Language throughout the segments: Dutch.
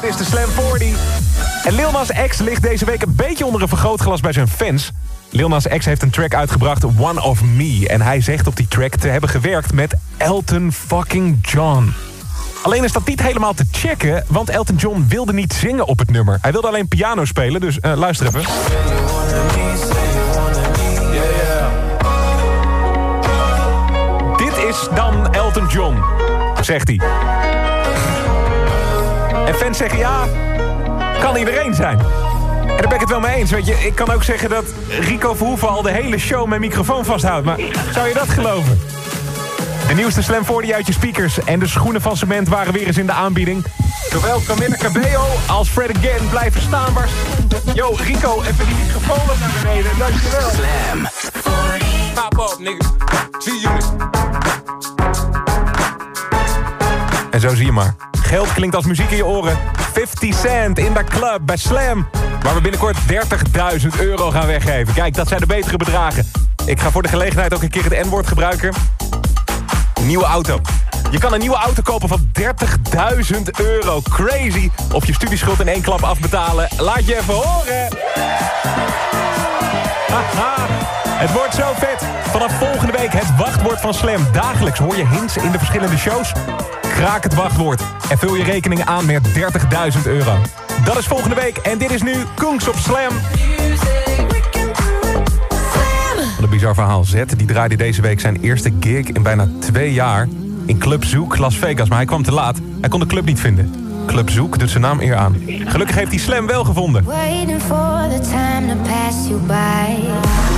Dit is de Slam 40. En Lil Nas X ligt deze week een beetje onder een vergrootglas bij zijn fans. Lil Nas X heeft een track uitgebracht, One of Me. En hij zegt op die track te hebben gewerkt met Elton fucking John. Alleen is dat niet helemaal te checken, want Elton John wilde niet zingen op het nummer. Hij wilde alleen piano spelen, dus uh, luister even. Dit is dan Elton John, zegt hij. En fans zeggen ja, kan iedereen zijn. En daar ben ik het wel mee eens. Weet je, ik kan ook zeggen dat Rico Verhoeven al de hele show mijn microfoon vasthoudt. Maar zou je dat geloven? De nieuwste Slam 40 uit je speakers en de schoenen van cement waren weer eens in de aanbieding. Zowel Camilla Cabello als Fred Again blijven staan waar Yo, Rico, even die microfoon wat naar beneden. Dankjewel. Slam 40. Pop up. See you. En zo zie je maar. Geld klinkt als muziek in je oren. 50 cent in de club bij Slam. Waar we binnenkort 30.000 euro gaan weggeven. Kijk, dat zijn de betere bedragen. Ik ga voor de gelegenheid ook een keer het N-woord gebruiken. Nieuwe auto. Je kan een nieuwe auto kopen van 30.000 euro. Crazy. Of je studieschuld in één klap afbetalen. Laat je even horen. Haha. Het wordt zo vet. Vanaf volgende week het wachtwoord van Slam. Dagelijks hoor je hints in de verschillende shows. Kraak het wachtwoord en vul je rekening aan met 30.000 euro. Dat is volgende week en dit is nu Koens op Slam. Wat een bizar verhaal. Zet die draaide deze week zijn eerste gig in bijna twee jaar... in Club Zoek Las Vegas, maar hij kwam te laat. Hij kon de club niet vinden. Club Zoek doet zijn naam eer aan. Gelukkig heeft hij Slam wel gevonden.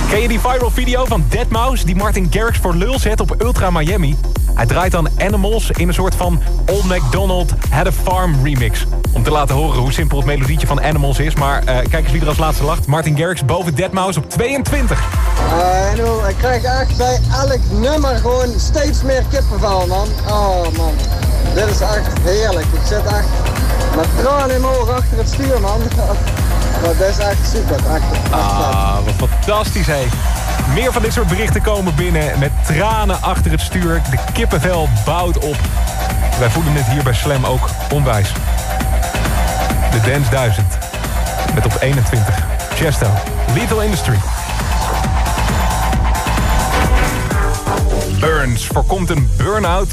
Ken je die viral video van Deadmau5 die Martin Garrix voor lul zet op Ultra Miami? Hij draait dan Animals in een soort van Old MacDonald Had a Farm remix. Om te laten horen hoe simpel het melodietje van Animals is. Maar uh, kijk eens wie er als laatste lacht. Martin Garrix boven Deadmau5 op 22. Uh, en ik krijg echt bij elk nummer gewoon steeds meer kippenvel, man. Oh, man. Dit is echt heerlijk. Ik zit echt met tranen in mijn ogen achter het stuur, man. Maar dit is echt super. Echt, echt ah, wat fantastisch, hé. Meer van dit soort berichten komen binnen met tranen achter het stuur. De kippenvel bouwt op. Wij voelen het hier bij Slam ook onwijs. De Dance 1000. Met op 21. Chesto. Lethal Industry. Burns voorkomt een burn-out.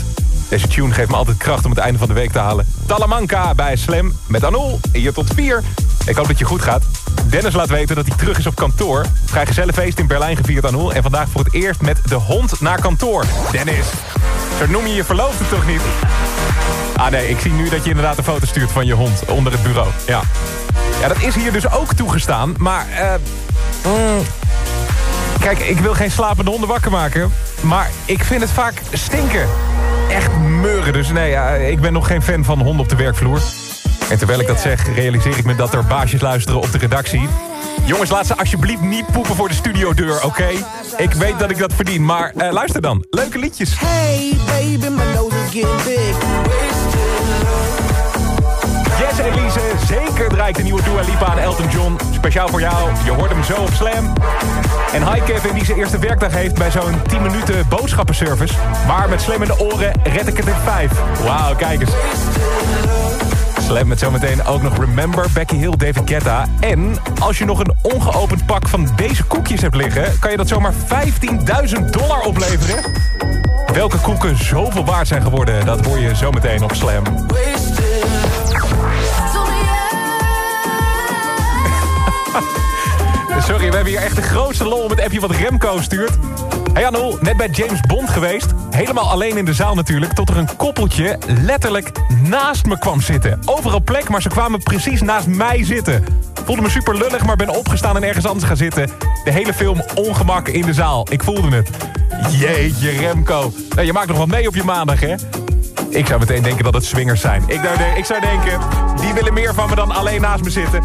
Deze tune geeft me altijd kracht om het einde van de week te halen. Talamanca bij Slam met Anol. Hier tot 4. Ik hoop dat je goed gaat. Dennis laat weten dat hij terug is op kantoor. Vrijgezellenfeest in Berlijn gevierd aan Hoel. En vandaag voor het eerst met de hond naar kantoor. Dennis, zo noem je je verloofde toch niet? Ah nee, ik zie nu dat je inderdaad een foto stuurt van je hond onder het bureau. Ja, ja dat is hier dus ook toegestaan. Maar, eh... Mm, kijk, ik wil geen slapende honden wakker maken. Maar ik vind het vaak stinken. Echt meuren. Dus nee, ik ben nog geen fan van honden op de werkvloer. En terwijl ik dat zeg, realiseer ik me dat er baasjes luisteren op de redactie. Jongens, laat ze alsjeblieft niet poepen voor de studiodeur, oké? Ik weet dat ik dat verdien, maar uh, luister dan. Leuke liedjes. Hey baby, my nose is getting big. En Elise, zeker draait de nieuwe Dua Lipa aan Elton John. Speciaal voor jou, je hoort hem zo op Slam. En hi Kevin die zijn eerste werkdag heeft bij zo'n 10 minuten boodschappenservice. Maar met Slam in de oren red ik het in 5. Wauw, kijk eens. Slam met zometeen ook nog Remember, Becky Hill, David Guetta. En als je nog een ongeopend pak van deze koekjes hebt liggen... kan je dat zomaar 15.000 dollar opleveren. Welke koeken zoveel waard zijn geworden, dat hoor je zometeen op Slam. Sorry, we hebben hier echt de grootste lol met het appje wat Remco stuurt. Hey Anul, net bij James Bond geweest. Helemaal alleen in de zaal natuurlijk. Tot er een koppeltje letterlijk naast me kwam zitten. Overal plek, maar ze kwamen precies naast mij zitten. Voelde me super lullig, maar ben opgestaan en ergens anders gaan zitten. De hele film ongemak in de zaal. Ik voelde het. Jeetje, Remco. Je maakt nog wat mee op je maandag, hè? Ik zou meteen denken dat het swingers zijn. Ik, ik zou denken, die willen meer van me dan alleen naast me zitten.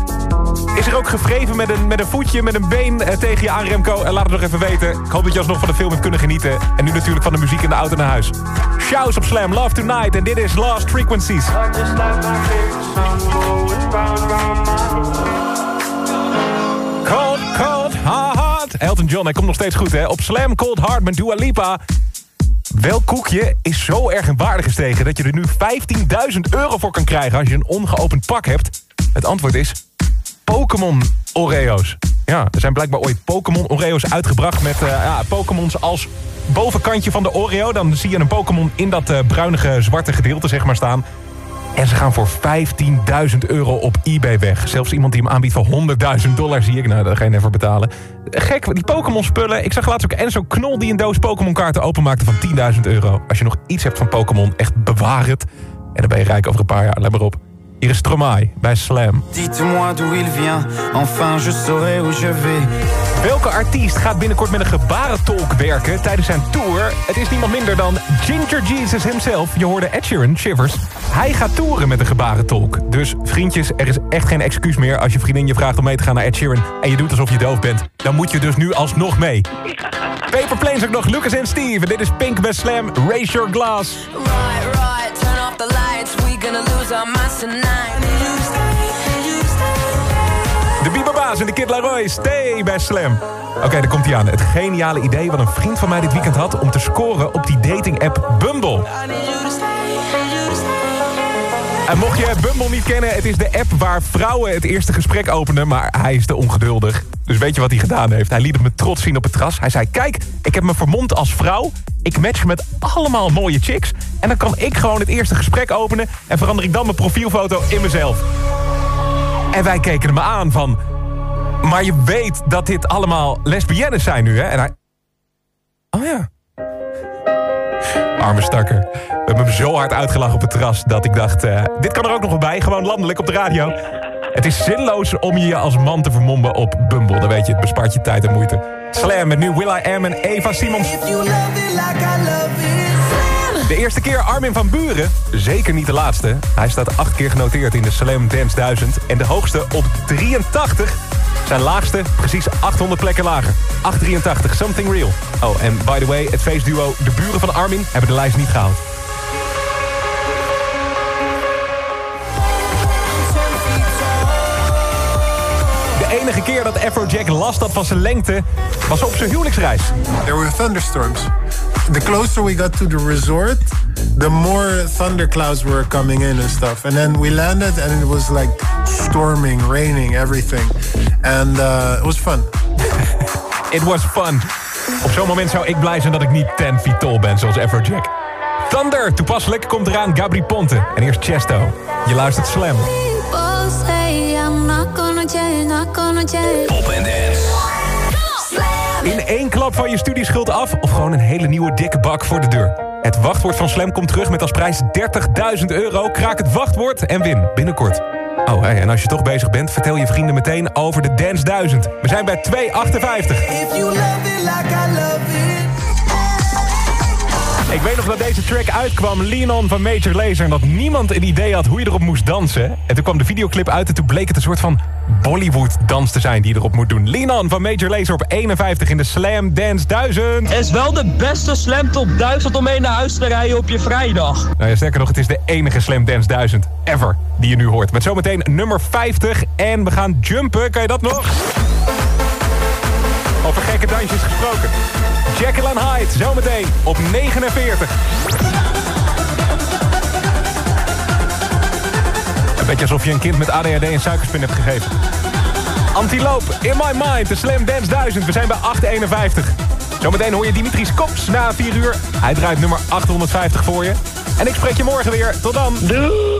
Is er ook gevreven met een, met een voetje, met een been eh, tegen je aan, Remco? En laat het nog even weten. Ik hoop dat je alsnog van de film hebt kunnen genieten. En nu natuurlijk van de muziek in de auto naar huis. Shouts op Slam, Love Tonight. En dit is Lost Frequencies. Cold, cold, hard. Elton John, hij komt nog steeds goed, hè? Op Slam, Cold Heart met Dua Lipa. Welk koekje is zo erg in waarde gestegen... dat je er nu 15.000 euro voor kan krijgen als je een ongeopend pak hebt? Het antwoord is Pokémon Oreo's. Ja, er zijn blijkbaar ooit Pokémon Oreo's uitgebracht... met uh, ja, Pokémons als bovenkantje van de Oreo. Dan zie je een Pokémon in dat uh, bruinige zwarte gedeelte zeg maar staan. En ze gaan voor 15.000 euro op eBay weg. Zelfs iemand die hem aanbiedt voor 100.000 dollar zie ik. Nou, daar ga je even betalen. Gek, die Pokémon spullen. Ik zag laatst ook Enzo Knol die een doos Pokémon kaarten openmaakte van 10.000 euro. Als je nog iets hebt van Pokémon, echt bewaar het. En dan ben je rijk over een paar jaar. Let maar op. Hier is Stromae bij Slam. Dites-moi d'où il vient, enfin je saurai où je vais. Welke artiest gaat binnenkort met een gebarentolk werken tijdens zijn tour? Het is niemand minder dan Ginger Jesus himself. Je hoorde Ed Sheeran, Shivers. Hij gaat toeren met een gebarentolk. Dus vriendjes, er is echt geen excuus meer als je vriendin je vraagt om mee te gaan naar Ed Sheeran... en je doet alsof je doof bent. Dan moet je dus nu alsnog mee. Paper Planes ook nog, Lucas en Steve. Dit is Pink bij Slam, Raise Your Glass. Right, right, the lights, we gonna lose our. De Bieberbaas en de Kid Laroi, stay bij Slam. Oké, okay, daar komt hij aan. Het geniale idee wat een vriend van mij dit weekend had... om te scoren op die dating-app Bumble. En mocht je Bumble niet kennen, het is de app waar vrouwen het eerste gesprek openen... maar hij is te ongeduldig. Dus weet je wat hij gedaan heeft? Hij liet me trots zien op het terras. Hij zei, kijk, ik heb me vermomd als vrouw. Ik match met allemaal mooie chicks. En dan kan ik gewoon het eerste gesprek openen... en verander ik dan mijn profielfoto in mezelf. En wij keken hem aan van... Maar je weet dat dit allemaal lesbiennes zijn nu, hè? En hij... Oh ja. Arme stakker. We hebben hem zo hard uitgelachen op het terras... dat ik dacht, uh, dit kan er ook nog wel bij. Gewoon landelijk op de radio. Het is zinloos om je als man te vermommen op Bumble. Dan weet je, het bespaart je tijd en moeite. Slam met nu Will I Am en Eva Simons. De eerste keer Armin van Buren, zeker niet de laatste. Hij staat acht keer genoteerd in de Slam Dance 1000 en de hoogste op 83. Zijn laagste precies 800 plekken lager. 883, Something Real. Oh, en by the way, het feestduo De Buren van Armin hebben de lijst niet gehaald. Enige keer dat Afrojack last had van zijn lengte was op zijn huwelijksreis. There were thunderstorms. The closer we got to the resort, the more thunderclouds were coming in and stuff. And then we landed and it was like storming, raining, everything. And uh, it was fun. It was fun. Op zo'n moment zou ik blij zijn dat ik niet 10 feet tall ben, zoals Afrojack. Thunder, toepasselijk, komt eraan Gabri Ponte. En eerst Chesto. Je luistert Slam. Pop en dance. In één klap van je studieschuld af of gewoon een hele nieuwe dikke bak voor de deur. Het wachtwoord van Slam komt terug met als prijs 30.000 euro. Kraak het wachtwoord en win binnenkort. Oh, hey, en als je toch bezig bent, vertel je vrienden meteen over de Dance 1000. We zijn bij 2,58. Ik weet nog dat deze track uitkwam, Lean On van Major Lazer... en dat niemand een idee had hoe je erop moest dansen. En toen kwam de videoclip uit en toen bleek het een soort van Bollywood-dans te zijn die je erop moet doen. Lean On van Major Lazer op 51 in de Slam Dance 1000. Het is wel de beste Slam Top 1000 om mee naar huis te rijden op je vrijdag. Nou ja, sterker nog, het is de enige Slam Dance 1000 ever die je nu hoort. Met zometeen nummer 50 en we gaan jumpen. Kan je dat nog? Over gekke dansjes gesproken. And Hyde, zometeen op 49. Een beetje alsof je een kind met ADHD een suikerspin hebt gegeven. Antiloop, In My Mind, de Slam Dance 1000. We zijn bij 851. Zometeen hoor je Dimitris Kops na 4 uur. Hij draait nummer 850 voor je. En ik spreek je morgen weer. Tot dan. Doeg!